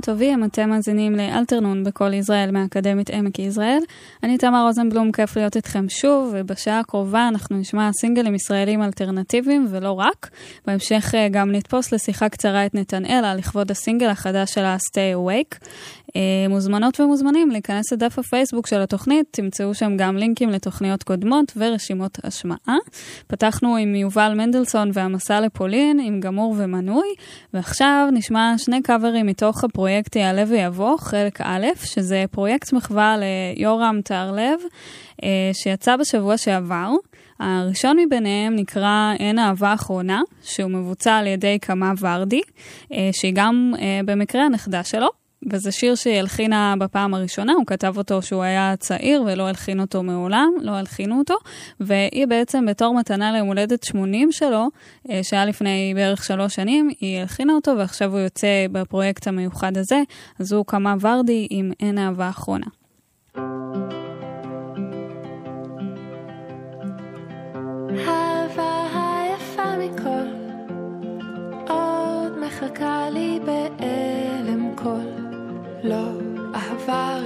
צהריים טובים, אתם מאזינים לאלתרנון בקול ישראל מאקדמית עמק יזרעאל. אני תמר רוזנבלום, כיף להיות איתכם שוב, ובשעה הקרובה אנחנו נשמע סינגלים ישראלים אלטרנטיביים ולא רק. בהמשך אה, גם נתפוס לשיחה קצרה את נתנאלה לכבוד הסינגל החדש שלה Stay Awake. אה, מוזמנות ומוזמנים להיכנס לדף הפייסבוק של התוכנית, תמצאו שם גם לינקים לתוכניות קודמות ורשימות השמעה. פתחנו עם יובל מנדלסון והמסע לפולין, עם גמור ומנוי, ועכשיו נשמע שני קאברים מתוך הפרויקט יעלה ויבוא, חלק א', שזה פרויקט מחווה ליורם טהרלב, אה, שיצא בשבוע שעבר. הראשון מביניהם נקרא אין אהבה אחרונה, שהוא מבוצע על ידי קמה ורדי, אה, שהיא גם במקרה הנכדה שלו. וזה שיר שהיא הלחינה בפעם הראשונה, הוא כתב אותו כשהוא היה צעיר ולא הלחין אותו מעולם, לא הלחינו אותו, והיא בעצם בתור מתנה ליום הולדת 80 שלו, אה, שהיה לפני בערך שלוש שנים, היא הלחינה אותו ועכשיו הוא יוצא בפרויקט המיוחד הזה, אז הוא קמה ורדי עם אין אהבה אחרונה.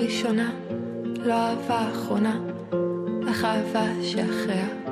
אהבה ראשונה, לא אהבה אחרונה, אך אהבה שאחריה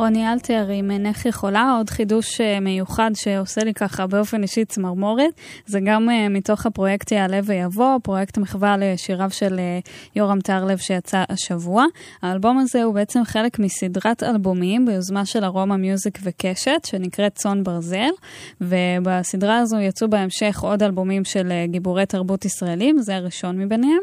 רוני אלתר עם עינך יכולה, עוד חידוש אה, מיוחד שעושה לי ככה באופן אישי צמרמורת, זה גם אה, מתוך הפרויקט יעלה ויבוא, פרויקט מחווה לשיריו של אה, יורם טהרלב שיצא השבוע. האלבום הזה הוא בעצם חלק מסדרת אלבומים ביוזמה של ארומה מיוזיק וקשת, שנקראת צאן ברזל, ובסדרה הזו יצאו בהמשך עוד אלבומים של גיבורי תרבות ישראלים, זה הראשון מביניהם,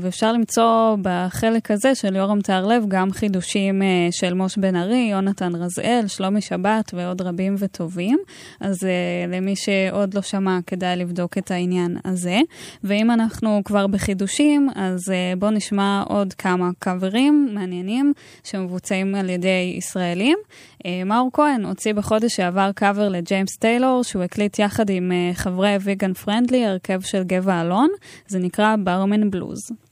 ואפשר למצוא בחלק הזה של יורם טהרלב גם חידושים של מוש בן ארי, יונתן רזאל, שלומי שבת ועוד רבים וטובים. אז אה, למי שעוד לא שמע, כדאי לבדוק את העניין הזה. ואם אנחנו כבר בחידושים, אז אה, בואו נשמע עוד כמה קאברים מעניינים שמבוצעים על ידי ישראלים. אה, מאור כהן הוציא בחודש שעבר קאבר לג'יימס טיילור, שהוא הקליט יחד עם אה, חברי Vegan Friendly, הרכב של גבע אלון. זה נקרא ברמן בלוז.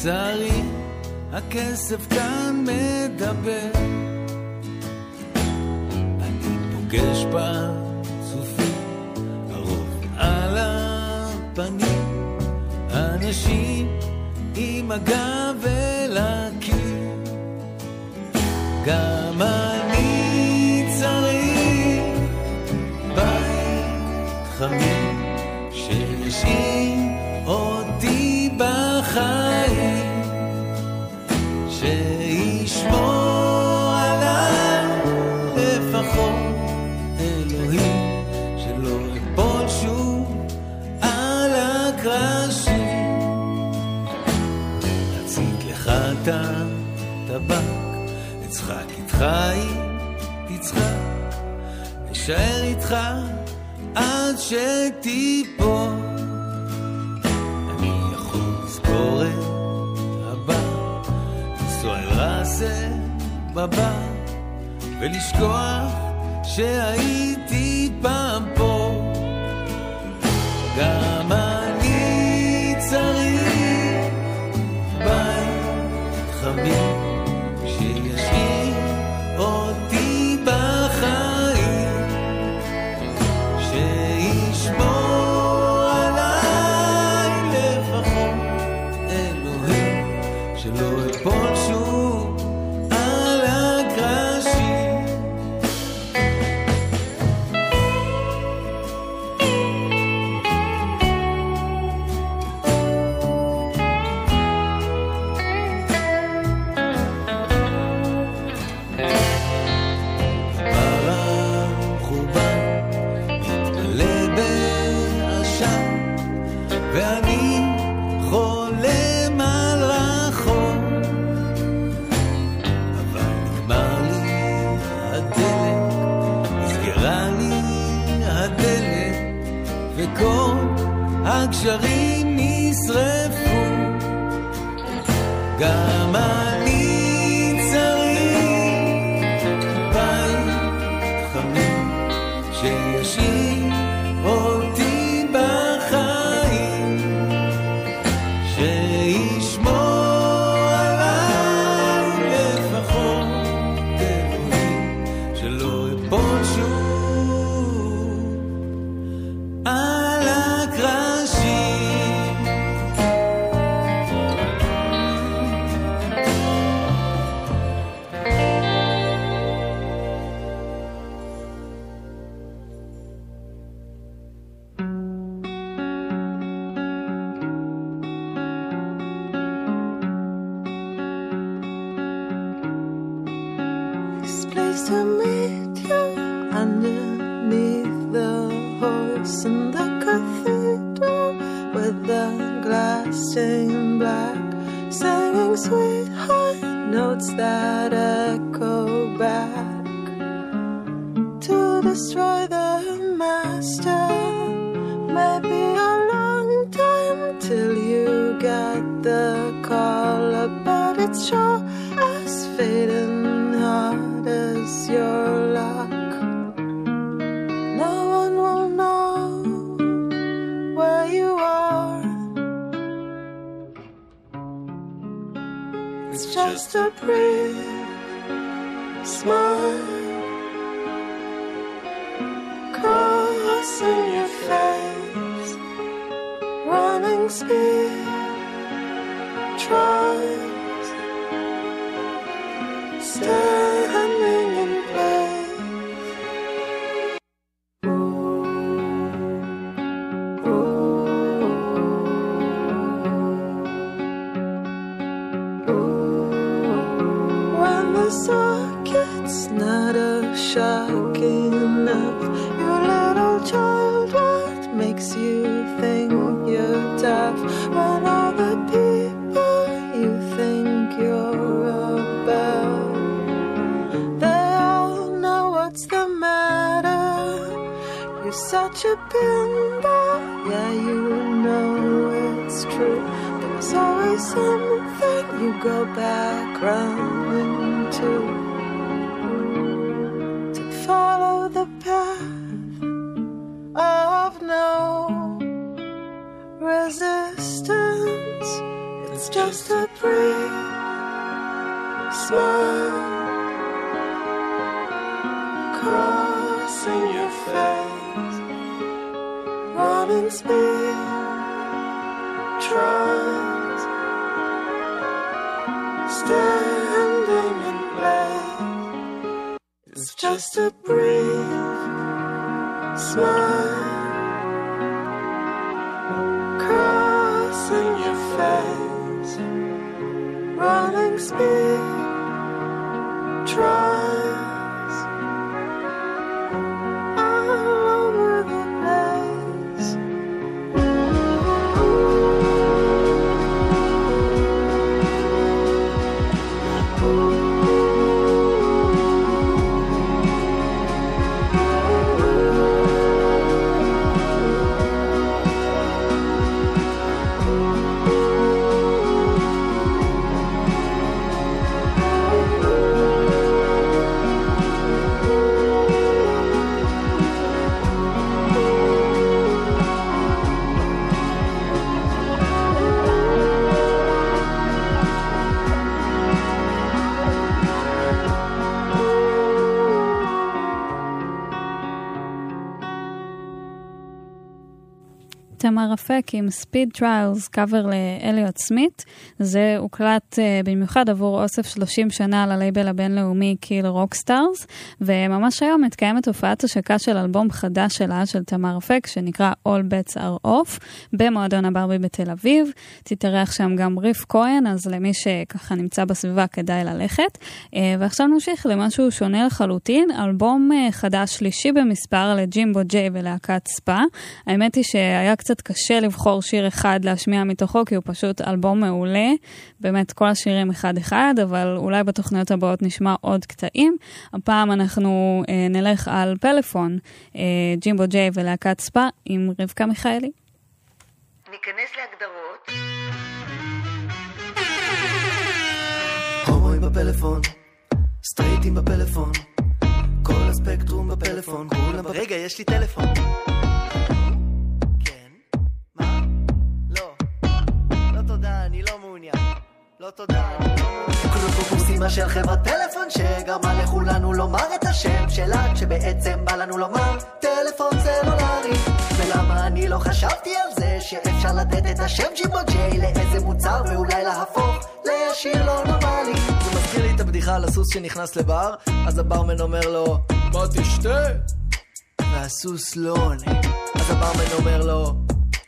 לצערי, הכסף כאן מדבר. אני פוגש פרצופים, הרוב על הפנים, אנשים עם הגב אל הקיר. גם אני צריך בית חמים שישאיר אם תצחק, אשאר איתך עד שתיפול. אני לזכור את הבא, לנסוע אל ראסה בבא, ולשכוח שהייתי פעם פה. גם to meet you underneath the horse in the cathedral with the glass stained black, singing sweet high notes that true. There's always something you go back round to. to follow the path of no resistance. It's just a brief smile crossing your face, running speed just a brief smile תמר אפק עם Speed Trials, קאבר לאליוט סמית. זה הוקלט אה, במיוחד עבור אוסף 30 שנה על הלייבל הבינלאומי Kill Rock Stars, וממש היום מתקיימת הופעת השקה של אלבום חדש שלה, של תמר אפק, שנקרא All Bets are Off, במועדון הברבי בתל אביב. תתארח שם גם ריף כהן, אז למי שככה נמצא בסביבה כדאי ללכת. אה, ועכשיו נמשיך למשהו שונה לחלוטין, אלבום אה, חדש שלישי במספר לג'ימבו ג'יי ולהקת ספא. האמת היא שהיה קצת קשה לבחור שיר אחד להשמיע מתוכו, כי הוא פשוט אלבום מעולה. באמת, כל השירים אחד-אחד, אבל אולי בתוכניות הבאות נשמע עוד קטעים. הפעם אנחנו אה, נלך על פלאפון, אה, ג'ימבו ג'יי ולהקת ספא עם רבקה מיכאלי. ניכנס להגדרות. הומואים בפלאפון, סטרייטים בפלאפון, כל הספקטרום בפלאפון, כולם... רגע, יש לי טלפון. לא תודה, מעוניין. קלובוסימה של חברת טלפון שגרמה לכולנו לומר את השם שלה כשבעצם בא לנו לומר טלפון סלולרי ולמה אני לא חשבתי על זה שאפשר לתת את השם ג'ימבו ג'יי לאיזה מוצר ואולי להפוך לשיר לא נורמלי זה מזכיר לי את הבדיחה על הסוס שנכנס לבר אז הברמן אומר לו מה תשתה? והסוס לא עונה אז הברמן אומר לו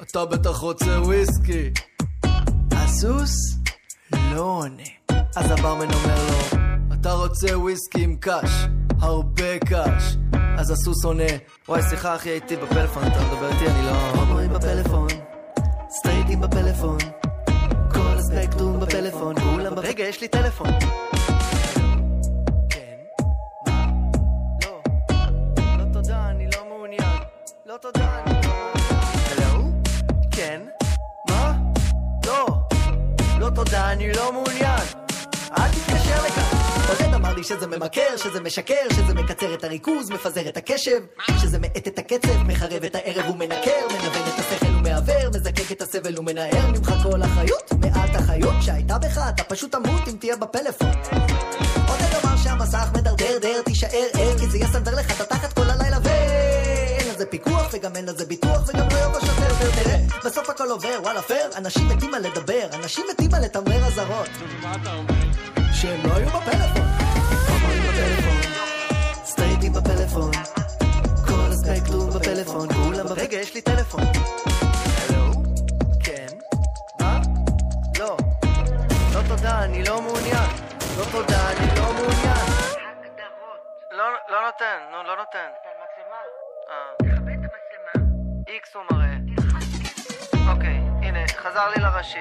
אתה בטח רוצה וויסקי הסוס לא עונה. אז הברמן אומר לו, אתה רוצה וויסקי עם קאש, הרבה קאש. אז הסוס עונה, וואי סליחה אחי הייתי בפלאפון, אתה מדבר איתי, אני לא... הומואים בפלאפון, סטרייטים בפלאפון, כל הספקטרום בפלאפון, כולם... רגע, יש לי טלפון. כן? מה? לא. לא תודה, אני לא מעוניין. לא תודה, אני אני לא מעוניין. אל תתקשר לכאן. עודד אמר לי שזה ממכר, שזה משקר, שזה מקצר את הריכוז, מפזר את הקשב, שזה מאט את הקצב, מחרב את הערב ומנקר, מנוון את השכל ומעוור, מזקק את הסבל ומנער ממך כל אחריות, מעט אחריות שהייתה בך, אתה פשוט תמות אם תהיה בפלאפון. עודד אמר שהמסך מדרדר, דר, תישאר ער, כי זה יסנדר לך את התחת כל הלילה לזה פיקוח וגם אין לזה ביטוח וגם לא יבוא שוטר ותראה בסוף הכל עובר וואלה פייר אנשים מתים על לדבר אנשים מתים על לתמרר אזהרות. שהם לא היו בפלאפון. הומואים בפלאפון סטרייטים בפלאפון. כל הספקטרום בפלאפון. כולם ב... רגע יש לי טלפון? כן? לא. לא תודה אני לא מעוניין. לא תודה אני לא מעוניין. לא, לא נותן, נו, לא נותן. אה. איקס הוא מראה. אוקיי, הנה, חזר לי לראשי,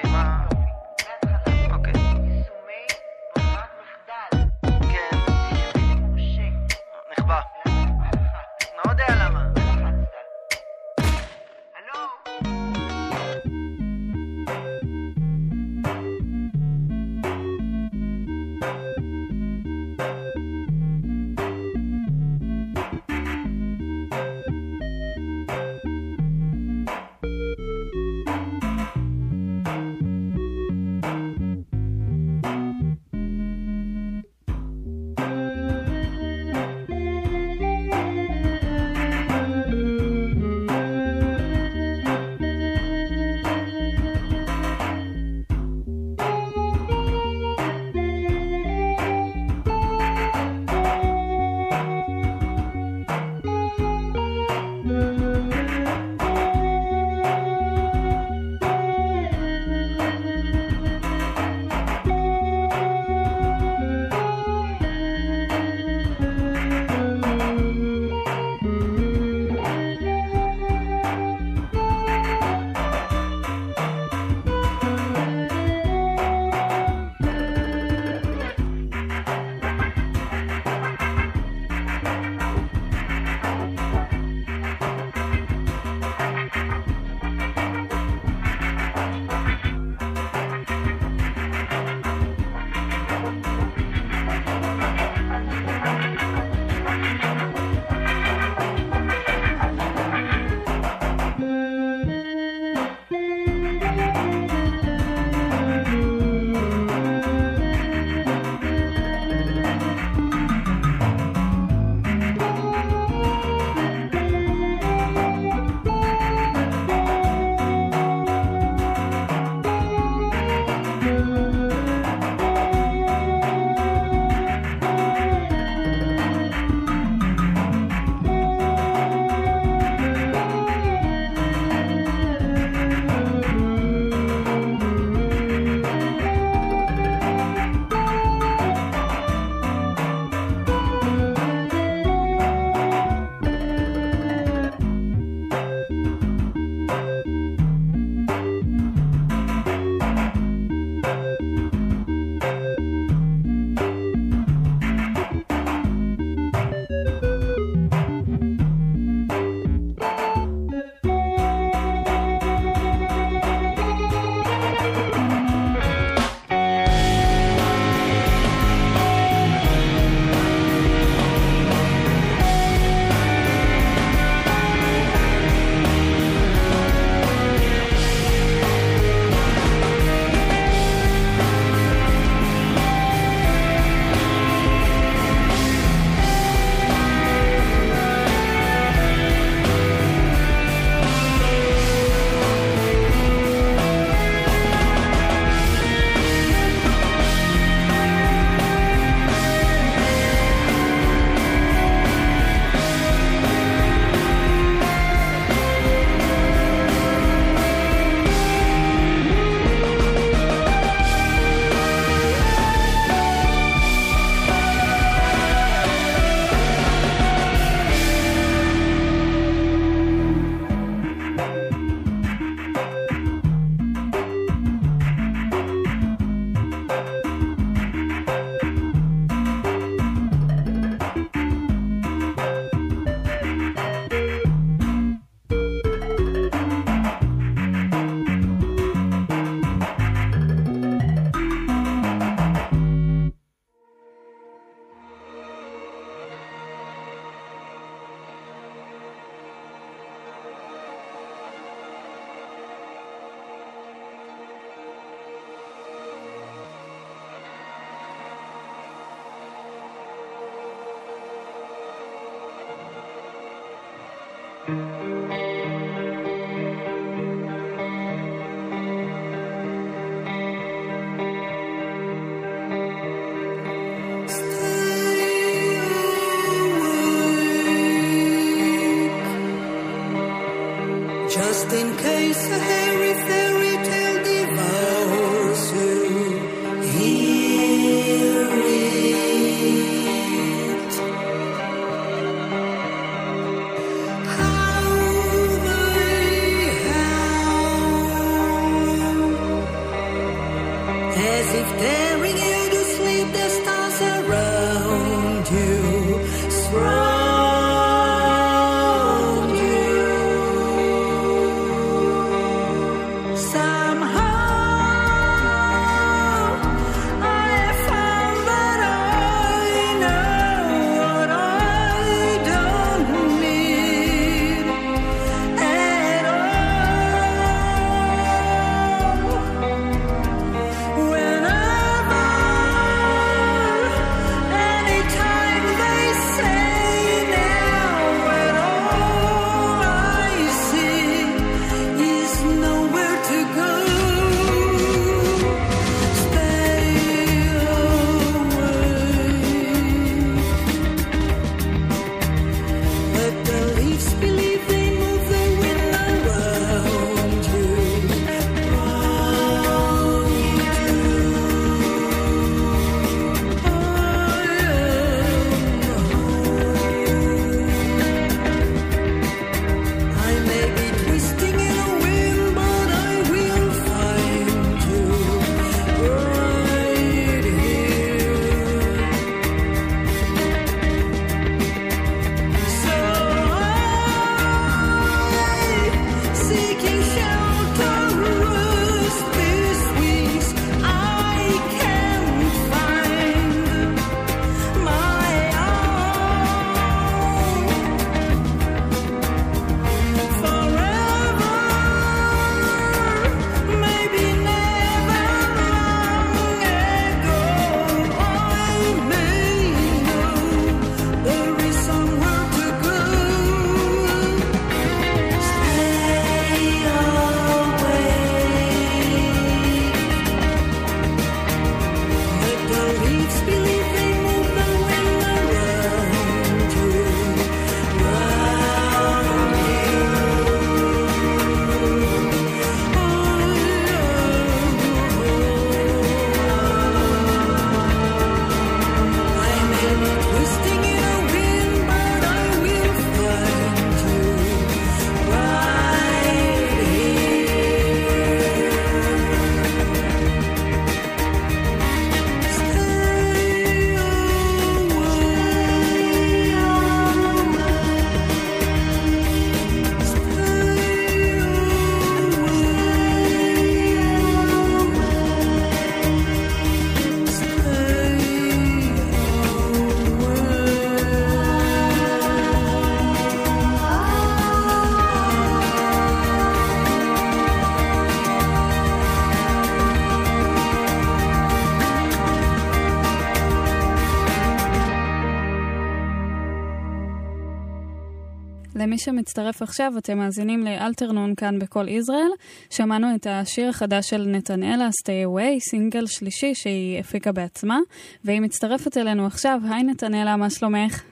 למי שמצטרף עכשיו, אתם מאזינים לאלתרנון כאן בכל ישראל. שמענו את השיר החדש של נתנאלה, Stay Away, סינגל שלישי שהיא הפיקה בעצמה, והיא מצטרפת אלינו עכשיו. היי נתנאלה, מה שלומך?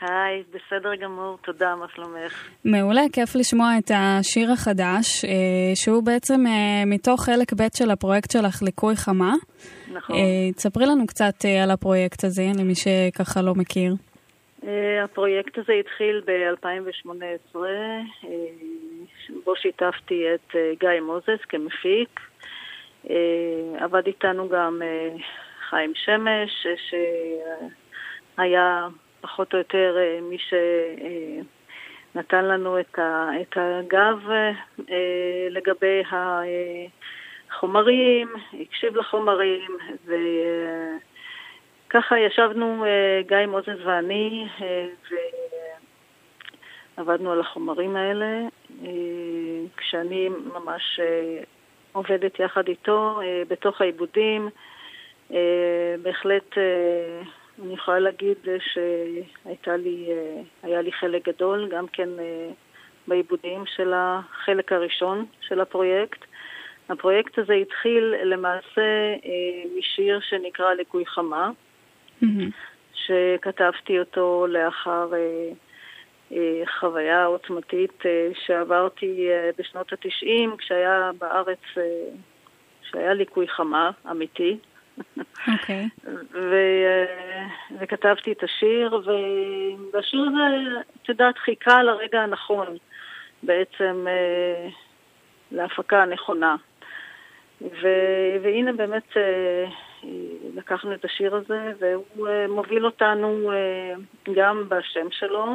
היי, בסדר גמור, תודה, מה שלומך? מעולה, כיף לשמוע את השיר החדש, אה, שהוא בעצם אה, מתוך חלק ב' של הפרויקט שלך, ליקוי חמה. נכון. אה, תספרי לנו קצת על הפרויקט הזה, למי שככה לא מכיר. אה, הפרויקט הזה התחיל ב-2018, אה, בו שיתפתי את אה, גיא מוזס כמפיק. עבד איתנו גם חיים שמש, שהיה פחות או יותר מי שנתן לנו את הגב לגבי החומרים, הקשיב לחומרים, ו... ככה ישבנו אה, גיא מוזס ואני אה, ועבדנו על החומרים האלה, אה, כשאני ממש עובדת יחד איתו בתוך העיבודים. בהחלט אני יכולה להגיד שהייתה לי, לי חלק גדול, גם כן בעיבודים של החלק הראשון של הפרויקט. הפרויקט הזה התחיל למעשה משיר שנקרא ליקוי חמה, שכתבתי אותו לאחר אה, אה, חוויה עוצמתית אה, שעברתי אה, בשנות התשעים, כשהיה בארץ, אה, כשהיה ליקוי חמה אמיתי. אוקיי. ו... וכתבתי את השיר, והשיר הזה, את יודעת, חיכה לרגע הנכון בעצם אה, להפקה הנכונה. ו- והנה באמת אה, לקחנו את השיר הזה, והוא אה, מוביל אותנו אה, גם בשם שלו,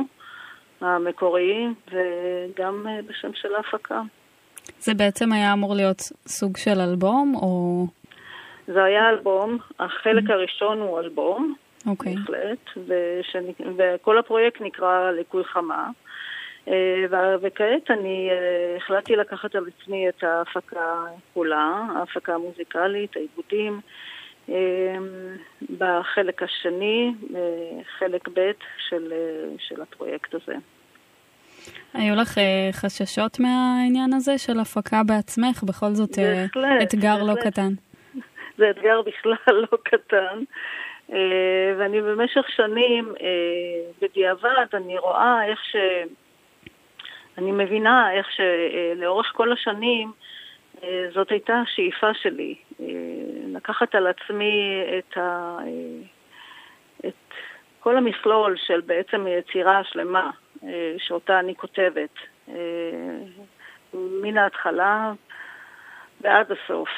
המקורי, וגם אה, בשם של ההפקה. זה בעצם היה אמור להיות סוג של אלבום, או... זה היה אלבום, החלק הראשון הוא אלבום, אוקיי. בהחלט, ושני, וכל הפרויקט נקרא ליקוי חמה. וכעת אני החלטתי לקחת על עצמי את ההפקה כולה, ההפקה המוזיקלית, העיבודים, בחלק השני, אה, חלק ב' של, אה, של הפרויקט הזה. היו לך אה, חששות מהעניין הזה של הפקה בעצמך? בכל זאת בהחלט, אתגר לא בהחלט. קטן. זה אתגר בכלל לא קטן. ואני במשך שנים, בדיעבד, אני רואה איך ש... אני מבינה איך שלאורך כל השנים זאת הייתה השאיפה שלי, אה, לקחת על עצמי את, ה... אה, את כל המכלול של בעצם יצירה שלמה אה, שאותה אני כותבת, מן ההתחלה ועד הסוף.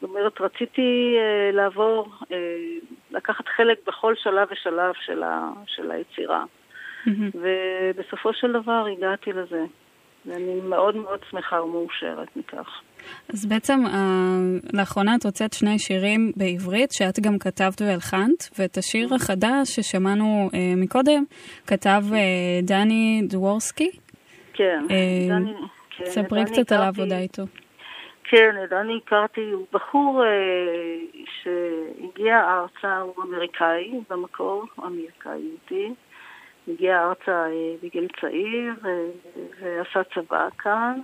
זאת אומרת, רציתי לעבור, לקחת חלק בכל שלב ושלב של, ה, של היצירה. ובסופו של דבר הגעתי לזה. ואני מאוד מאוד שמחה ומאושרת מכך. אז בעצם אה, לאחרונה את הוצאת שני שירים בעברית שאת גם כתבת והלחנת, ואת השיר החדש ששמענו אה, מקודם כתב אה, דני דוורסקי. כן, דני, כן, ספרי דני קצת על העבודה איתו. כן, דני הכרתי, הוא בחור שהגיע ארצה, הוא אמריקאי במקור, אמריקאי יהודי. הגיע ארצה בגיל צעיר ועשה צבא כאן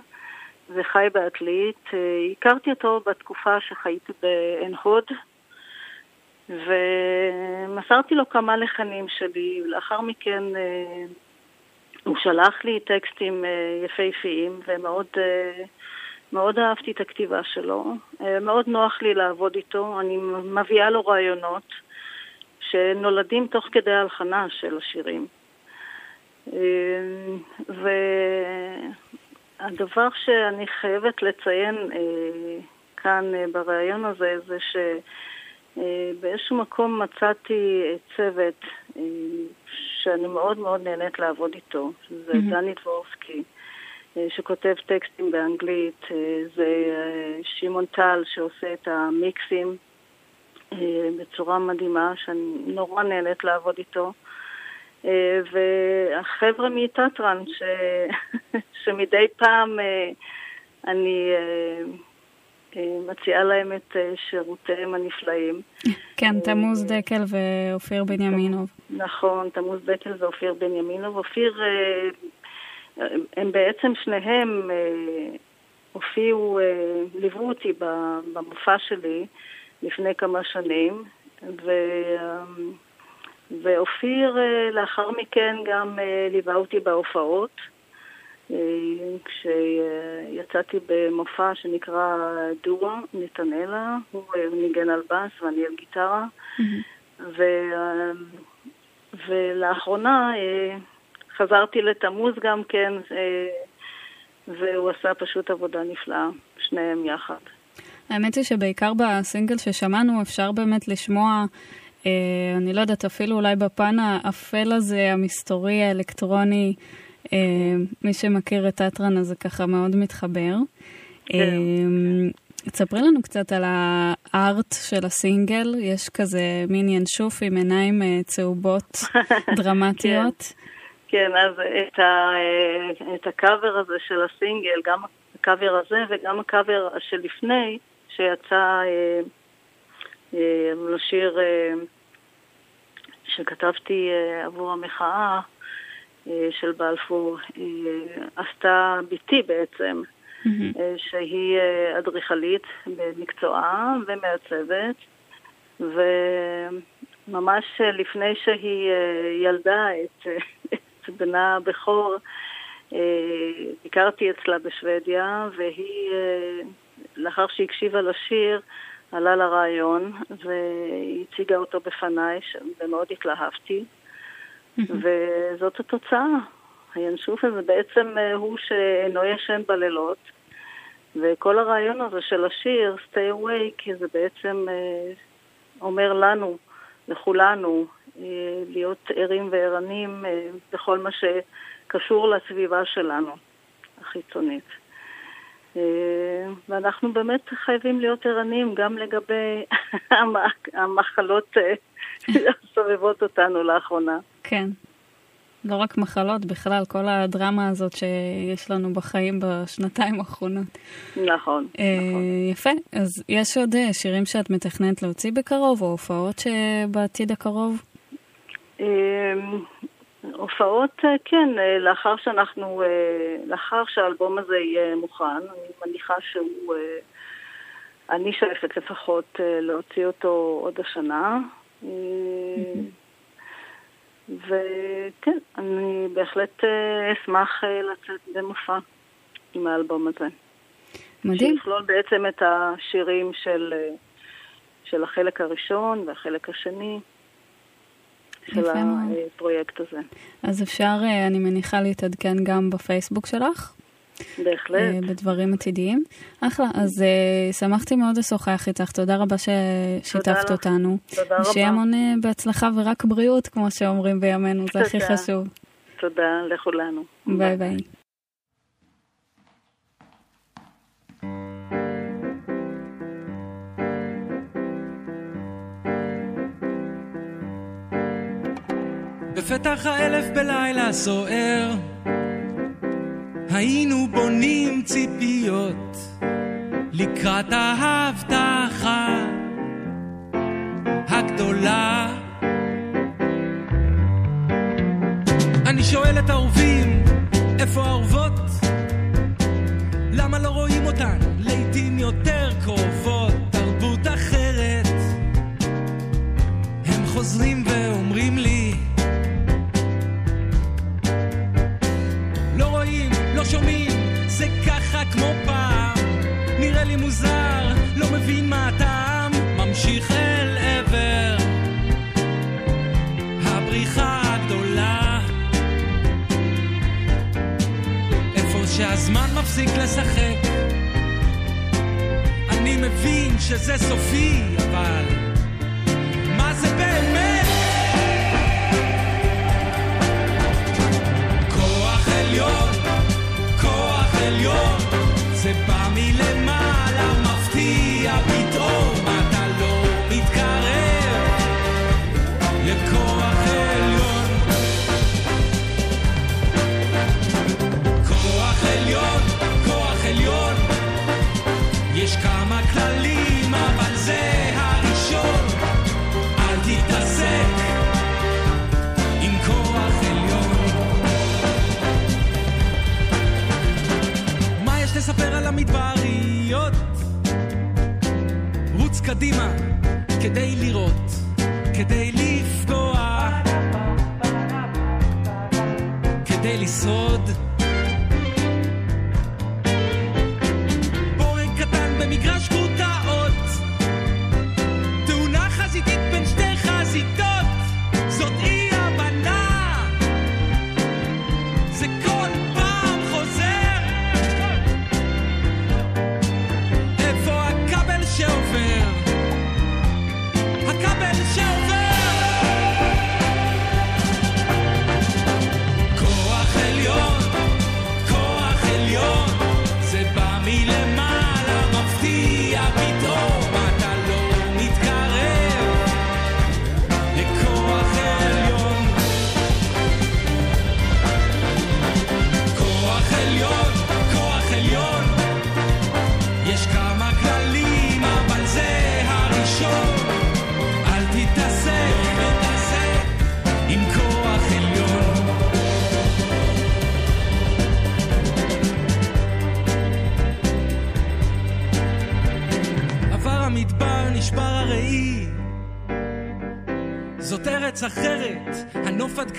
וחי בעתלית. אה, הכרתי אותו בתקופה שחייתי בעין הוד ומסרתי לו כמה לחנים שלי. לאחר מכן אה, הוא שלח לי טקסטים אה, יפהפיים ומאוד מאוד אהבתי את הכתיבה שלו. מאוד נוח לי לעבוד איתו. אני מביאה לו רעיונות שנולדים תוך כדי ההלחנה של השירים. אה, והדבר שאני חייבת לציין אה, כאן אה, בריאיון הזה זה שבאיזשהו מקום מצאתי צוות אה, שאני מאוד מאוד נהנית לעבוד איתו, זה מהמם. דני דבורסקי. אה, שכותב טקסטים באנגלית, אה, זה אה, שמעון טל שעושה את המיקסים אה, בצורה מדהימה, שאני נורא נהנית לעבוד איתו. אה, והחבר'ה מטטרן, ש... שמדי פעם אה, אני אה, מציעה להם את שירותיהם הנפלאים. כן, תמוז דקל ואופיר בנימינוב. נכון, תמוז דקל ואופיר בנימינוב. אופיר, הם בעצם שניהם הופיעו, ליוו אותי במופע שלי לפני כמה שנים, ו... ואופיר אה, לאחר מכן גם אה, ליווה אותי בהופעות. אה, כשיצאתי במופע שנקרא דואה, נתנאלה, הוא ניגן על בס ואני על גיטרה. ו... ולאחרונה חזרתי לתמוז גם כן, והוא עשה פשוט עבודה נפלאה, שניהם יחד. האמת היא שבעיקר בסינגל ששמענו אפשר באמת לשמוע, אני לא יודעת, אפילו אולי בפן האפל הזה, המסתורי, האלקטרוני, אה, מי שמכיר את אטרן הזה ככה מאוד מתחבר. אה, תספרי לנו קצת על הארט של הסינגל, יש כזה מין ינשוף עם עיניים אה, צהובות דרמטיות. כן, אז את, ה, את הקאבר הזה של הסינגל, גם הקאבר הזה וגם הקאבר שלפני, שיצא אה, אה, לשיר אה, שכתבתי אה, עבור המחאה, אה, של בלפור, אה, עשתה בתי בעצם, אה, שהיא אה, אדריכלית במקצועה ומעצבת, וממש אה, לפני שהיא אה, ילדה את, אה, את בנה הבכור, אה, ביקרתי אצלה בשוודיה, והיא, אה, לאחר שהקשיבה לשיר, עלה לרעיון והיא הציגה אותו בפניי, ומאוד התלהבתי, וזאת התוצאה. הינשוף הזה בעצם אה, הוא שאינו ישן בלילות, וכל הרעיון הזה של השיר, stay awake, זה בעצם אה, אומר לנו, לכולנו, אה, להיות ערים וערנים בכל מה שקשור לסביבה שלנו, החיצונית. אה, ואנחנו באמת חייבים להיות ערניים גם לגבי המ- המחלות אה, שסובבות אותנו לאחרונה. כן. לא רק מחלות, בכלל, כל הדרמה הזאת שיש לנו בחיים בשנתיים האחרונות. נכון. אה, יפה. אז יש עוד שירים שאת מתכננת להוציא בקרוב, או הופעות שבעתיד הקרוב? הופעות, אה, כן, אה, לאחר שאנחנו, אה, לאחר שהאלבום הזה יהיה מוכן, אני מניחה שהוא, אני שואפת לפחות להוציא אותו עוד השנה. וכן, אני בהחלט אשמח לצאת במופע עם האלבום הזה. מדהים. שיכלול בעצם את השירים של, של החלק הראשון והחלק השני של. הפרויקט הזה. אז אפשר, אה, אני מניחה, להתעדכן גם בפייסבוק שלך, בהחלט. אה, בדברים עתידיים. אחלה, אז אה, שמחתי מאוד לשוחח איתך, תודה רבה ששיתפת. אותנו. תודה רבה. שיהיה המון בהצלחה ורק בריאות, כמו שאומרים בימינו, זה הכי. חשוב. תודה לכולנו. ביי ביי. בפתח האלף בלילה סוער, היינו בונים ציפיות לקראת ההבטחה הגדולה. אני שואל את האהובים, איפה האהובות? למה לא רואים אותן? לעתים יותר קרובות, תרבות אחרת. הם חוזרים ואומרים לי, שומעים, זה ככה כמו פעם. נראה לי מוזר, לא מבין מה הטעם, ממשיך אל עבר הבריחה הגדולה. איפה שהזמן מפסיק לשחק. אני מבין שזה סופי, אבל כוח עליון, זה בא קדימה כדי לראות, כדי לפגוע,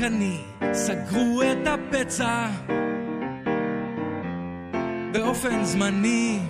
אני סגרו את הפצע באופן זמני.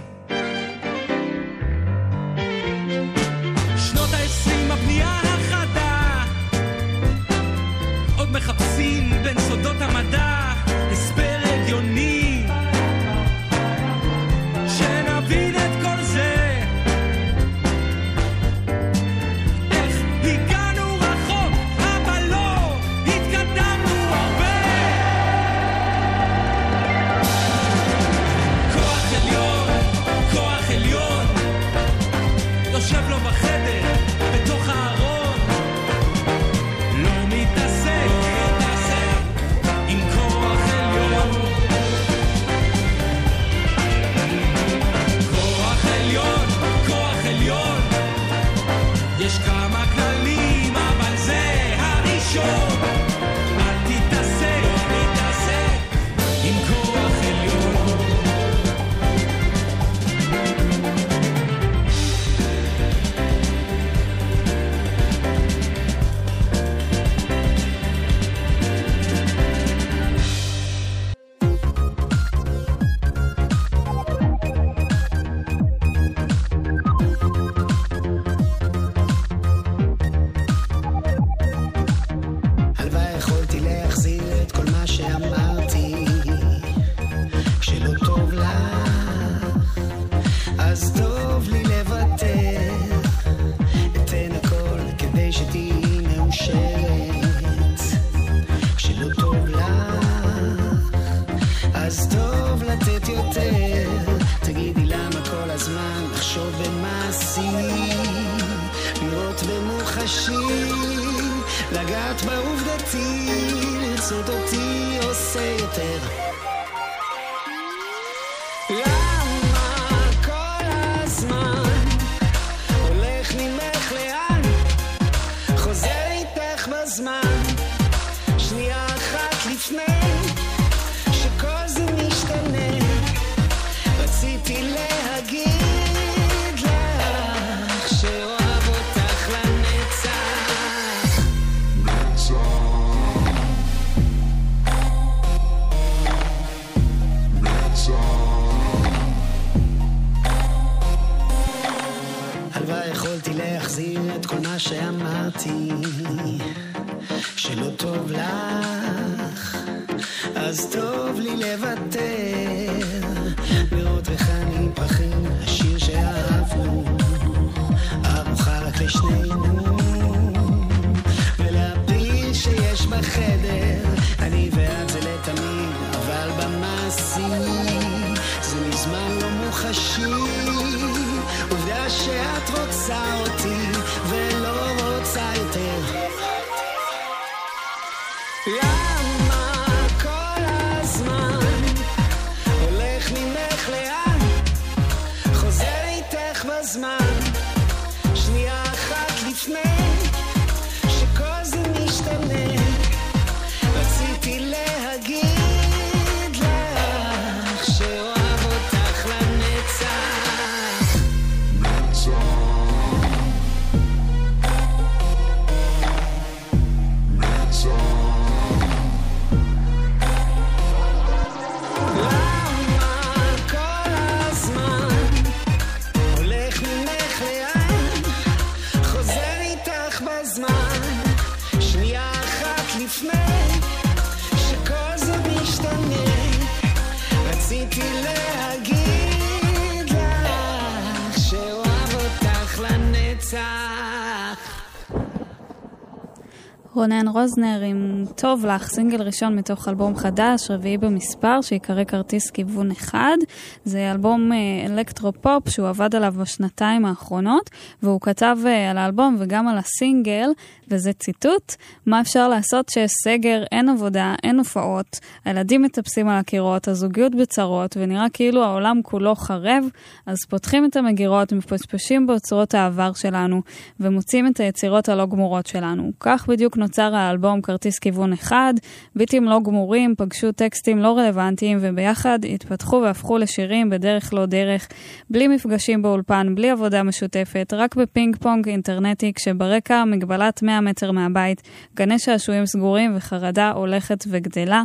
רונן רוזנר עם "טוב לך", סינגל ראשון מתוך אלבום חדש, רביעי במספר, שיקרא כרטיס כיוון אחד. זה אלבום אה, אלקטרופופ שהוא עבד עליו בשנתיים האחרונות, והוא כתב אה, על האלבום וגם על הסינגל, וזה ציטוט: מה אפשר לעשות שיש סגר, אין עבודה, אין הופעות, הילדים מטפסים על הקירות, הזוגיות בצרות, ונראה כאילו העולם כולו חרב, אז פותחים את המגירות, מפשפשים באוצרות העבר שלנו, ומוצאים את היצירות הלא גמורות שלנו. כך בדיוק נוצר האלבום כרטיס כיוון אחד, ביטים לא גמורים, פגשו טקסטים לא רלוונטיים, וביחד התפתחו והפכו לשירים בדרך לא דרך, בלי מפגשים באולפן, בלי עבודה משותפת, רק בפינג פונג אינטרנטי, כשברקע מגבלת 100 מטר מהבית, גני שעשועים סגורים וחרדה הולכת וגדלה.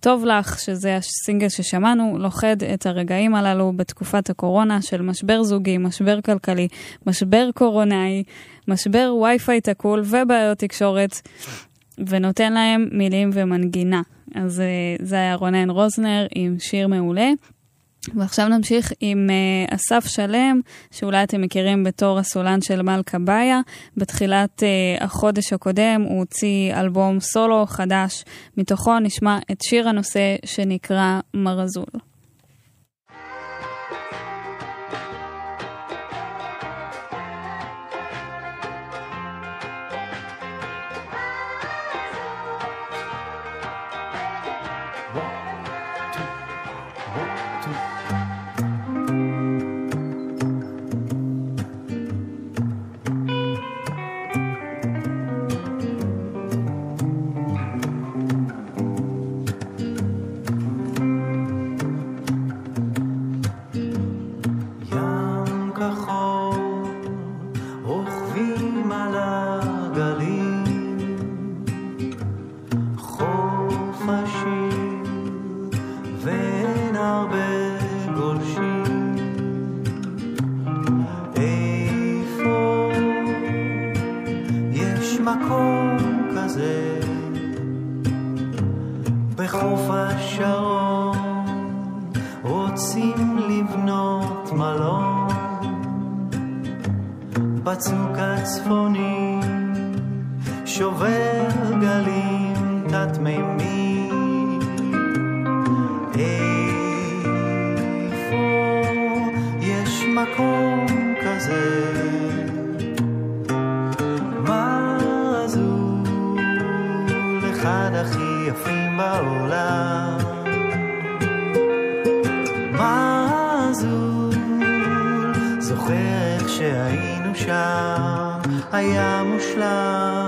טוב לך, שזה הסינגל ששמענו, לוכד את הרגעים הללו בתקופת הקורונה של משבר זוגי, משבר כלכלי, משבר קורונאי, משבר וי-פיי תקול ובעיות תקשורת, ונותן להם מילים ומנגינה. אז אה, זה היה רונן רוזנר עם שיר מעולה. ועכשיו נמשיך עם uh, אסף שלם, שאולי אתם מכירים בתור הסולן של מלכה באיה. בתחילת uh, החודש הקודם הוא הוציא אלבום סולו חדש, מתוכו נשמע את שיר הנושא שנקרא מרזול. בחוף השרון? רוצים לבנות מלון. בצוק הצפוני שובר גלים תת-מימי. איפה יש מקום כזה? מה זו אחד הכי יפים בעולם מזול, זוכר איך שהיינו שם, היה מושלם.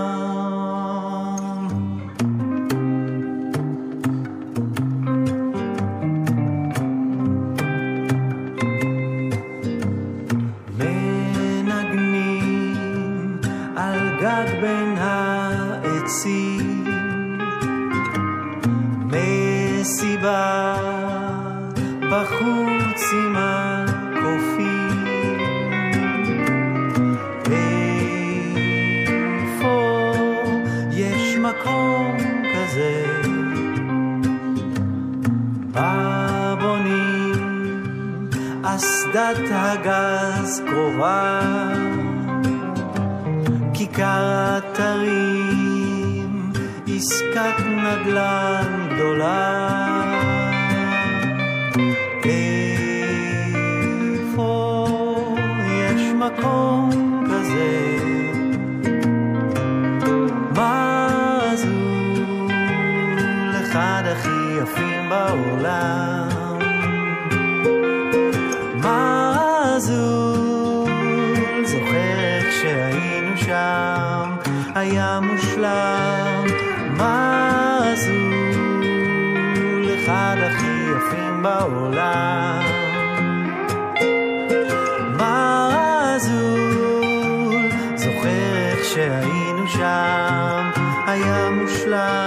היה מושלם. מזול, אחד הכי יפים בעולם. מזול, זוכר שהיינו שם, היה מושלם.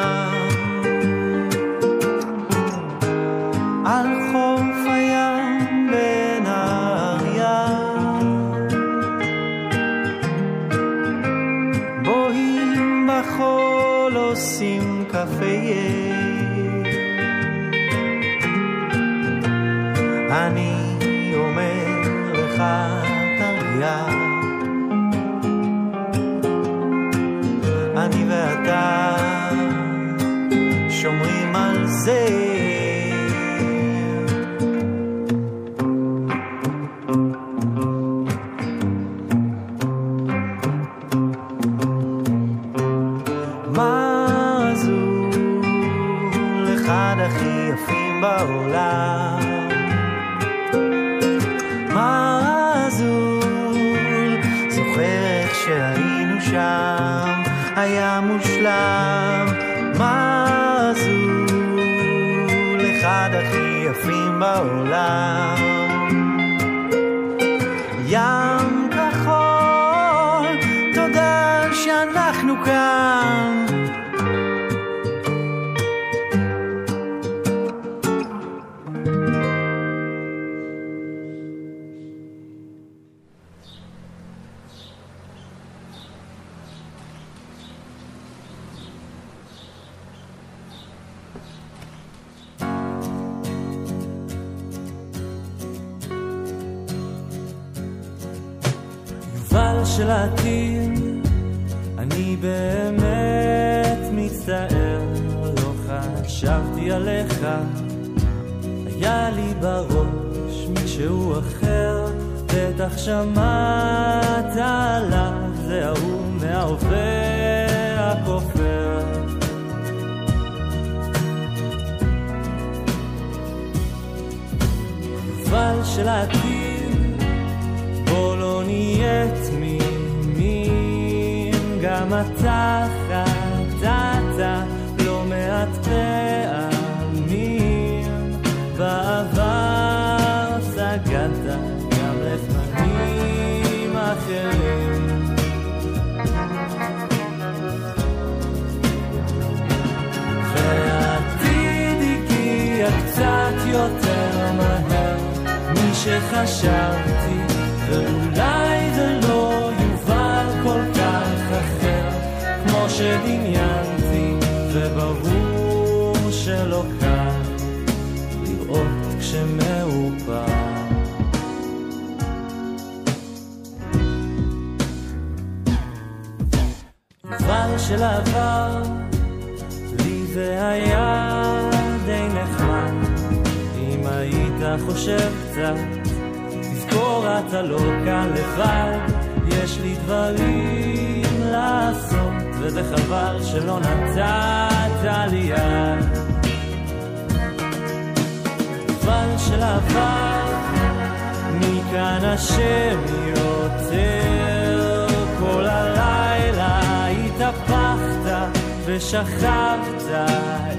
של העתיד, אני באמת מצטער, לא חשבתי עליך, היה לי בראש מישהו אחר, בטח שמעת עליו, זה ההוא מההווה הכופר. יובל של העתיד, בוא לא נהיה אתה חטאת לא מעט פעמים, בעבר סגדת גם לפנים אחרים. והעתיד הגיע קצת יותר מהר משחשבתי, ואולי שדמיינתי, וברור שלא קל לראות כשמאופר. יובל של העבר, לי זה היה די נחמד. אם היית חושב קצת, תזכור אתה לא כאן לבד, יש לי דברים לעשות, וזה חבל שלא נתת לי יד. אבל של עבר, מכאן השם יותר, כל הלילה התהפכת ושכבת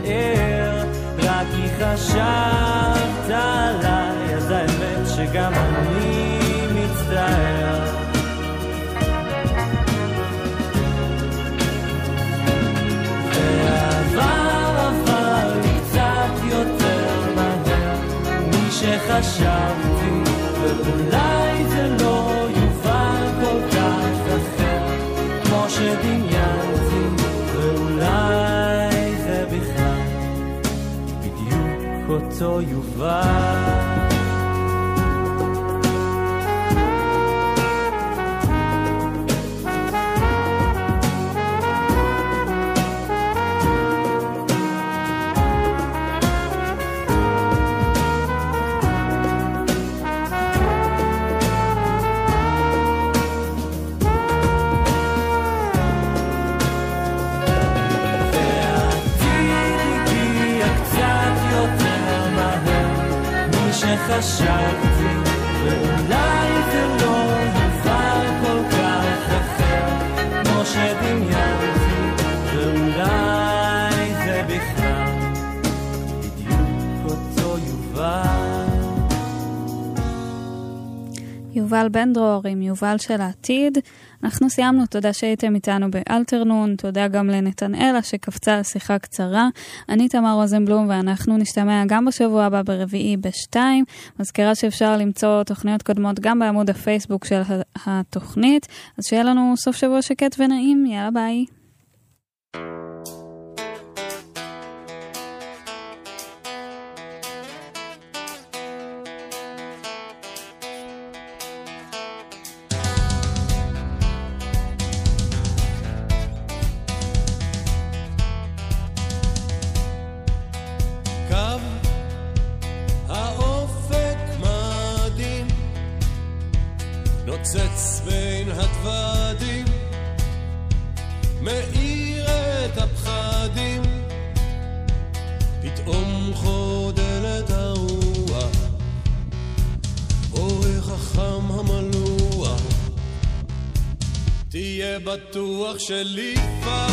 ער, רק כי חשבת עליי, אז האמת שגם אני משחשבתי, ואולי זה לא יובל כל כך אחר, כמו שדמיינתי, ואולי זה בכלל בדיוק אותו יובל. יובל בן דרור עם יובל של העתיד. אנחנו סיימנו, תודה שהייתם איתנו באלתרנון, תודה גם לנתנאלה שקפצה על שיחה קצרה. אני תמר רוזנבלום ואנחנו נשתמע גם בשבוע הבא ברביעי בשתיים. מזכירה שאפשר למצוא תוכניות קודמות גם בעמוד הפייסבוק של התוכנית, אז שיהיה לנו סוף שבוע שקט ונעים, יאללה ביי. בטוח שלפעמים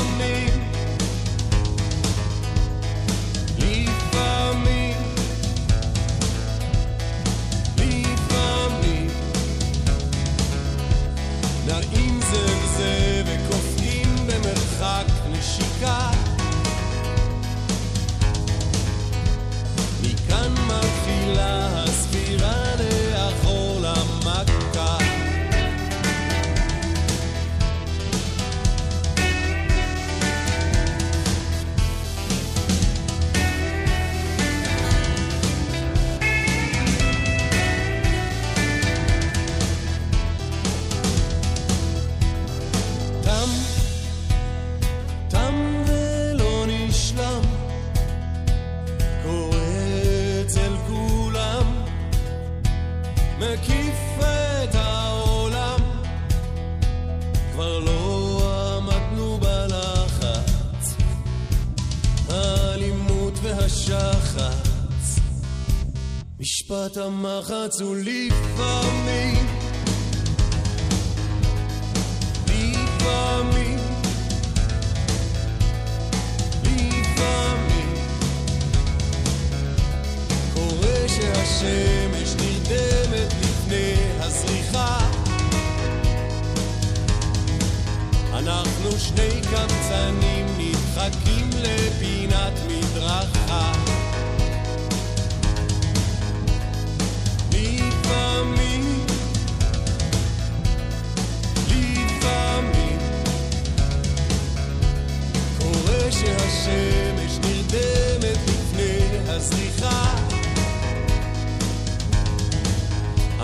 משפט המחץ הוא לפעמים, לפעמים, נרדמת לפני הזריחה. אנחנו שני קבצנים נדחקים לפינת מדרכה.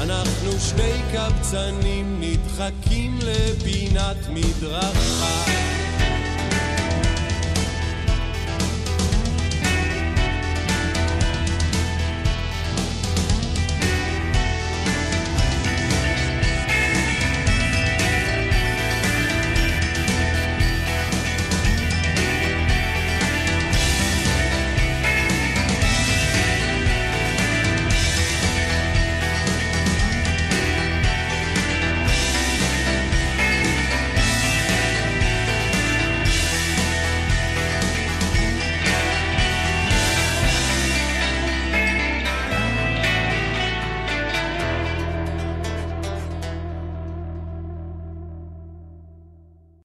אנחנו שני קבצנים נדחקים לפינת מדרכה.